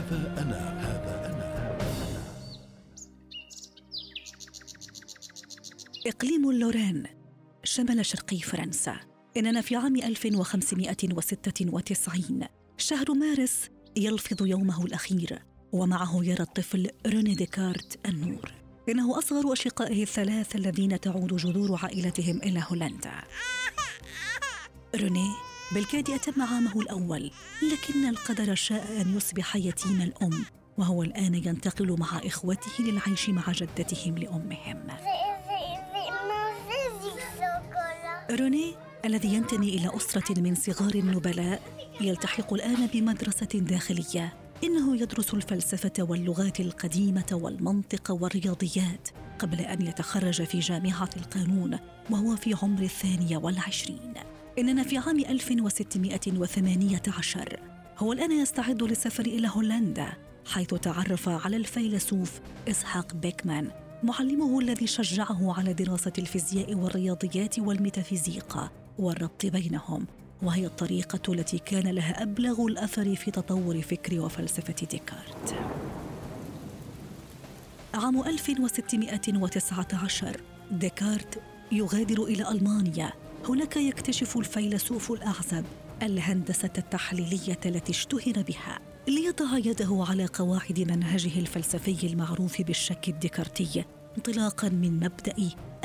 هذا أنا هذا أنا. إقليم اللورين شمال شرقي فرنسا. إننا في عام 1596 شهر مارس يلفظ يومه الأخير ومعه يرى الطفل روني ديكارت النور. إنه أصغر أشقائه الثلاث الذين تعود جذور عائلتهم إلى هولندا. روني بالكاد أتم عامه الأول لكن القدر شاء أن يصبح يتيم الأم وهو الآن ينتقل مع إخوته للعيش مع جدتهم لأمهم. روني الذي ينتمي إلى أسرة من صغار النبلاء يلتحق الآن بمدرسة داخلية إنه يدرس الفلسفة واللغات القديمة والمنطق والرياضيات قبل أن يتخرج في جامعة القانون وهو في عمر الثانية والعشرين. إننا في عام 1618 هو الآن يستعد للسفر إلى هولندا حيث تعرف على الفيلسوف إسحاق بيكمان معلمه الذي شجعه على دراسة الفيزياء والرياضيات والميتافيزيقا والربط بينهم. وهي الطريقة التي كان لها أبلغ الأثر في تطور فكر وفلسفة ديكارت. عام 1619 ديكارت يغادر إلى ألمانيا. هناك يكتشف الفيلسوف الأعزب الهندسة التحليلية التي اشتهر بها. ليضع يده على قواعد منهجه الفلسفي المعروف بالشك الديكارتي انطلاقا من مبدأ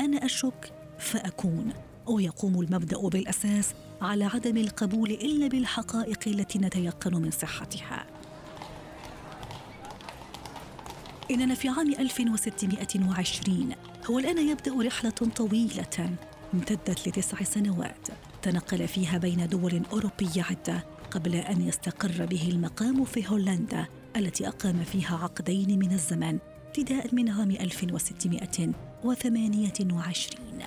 أنا أشك فأكون. ويقوم المبدأ بالأساس على عدم القبول إلا بالحقائق التي نتيقن من صحتها. إننا في عام 1620 هو الآن يبدأ رحلة طويلة. امتدت لتسع سنوات. تنقل فيها بين دول أوروبية عدة قبل أن يستقر به المقام في هولندا التي أقام فيها عقدين من الزمن ابتداء من عام 1628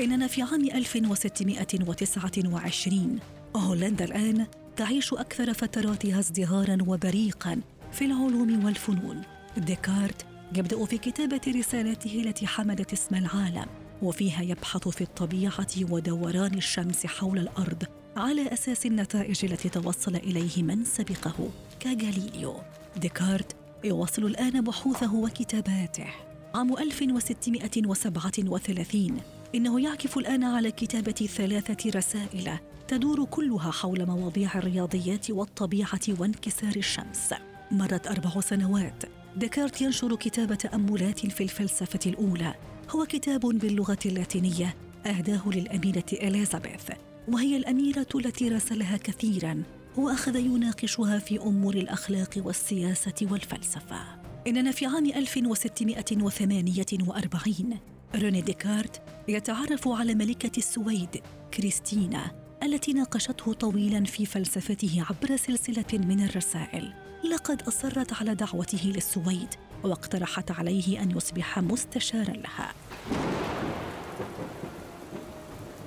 إننا في عام 1629 هولندا الآن تعيش أكثر فتراتها ازدهارا وبريقا في العلوم والفنون. ديكارت يبدأ في كتابة رسالته التي حملت اسم العالم. وفيها يبحث في الطبيعة ودوران الشمس حول الأرض على أساس النتائج التي توصل إليه من سبقه كغاليليو. ديكارت يواصل الآن بحوثه وكتاباته عام 1637 إنه يعكف الآن على كتابة ثلاثة رسائل تدور كلها حول مواضيع الرياضيات والطبيعة وانكسار الشمس. مرت أربع سنوات. ديكارت ينشر كتاب تأملات في الفلسفة الأولى. هو كتاب باللغة اللاتينية أهداه للأميرة إليزابيث وهي الأميرة التي راسلها كثيرا. وأخذ يناقشها في أمور الأخلاق والسياسة والفلسفة. إننا في عام 1648 روني ديكارت يتعرف على ملكة السويد كريستينا. التي ناقشته طويلا في فلسفته عبر سلسلة من الرسائل. لقد أصرت على دعوته للسويد واقترحت عليه أن يصبح مستشارا لها.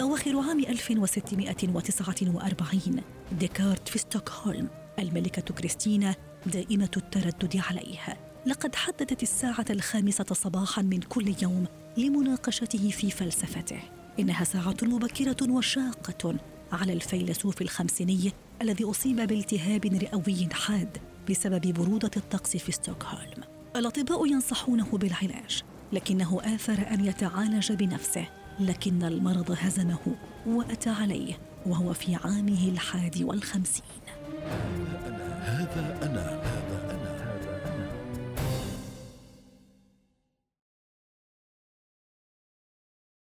أواخر عام 1649 ديكارت في ستوكهولم الملكة كريستينا دائمة التردد عليه. لقد حددت الساعة الخامسة صباحا من كل يوم لمناقشته في فلسفته. إنها ساعة مبكرة وشاقة على الفيلسوف الخمسيني الذي أصيب بالتهاب رئوي حاد بسبب برودة الطقس في ستوكهولم. الأطباء ينصحونه بالعلاج لكنه آثر أن يتعالج بنفسه لكن المرض هزمه وأتى عليه وهو في عامه الحادي والخمسين. هذا أنا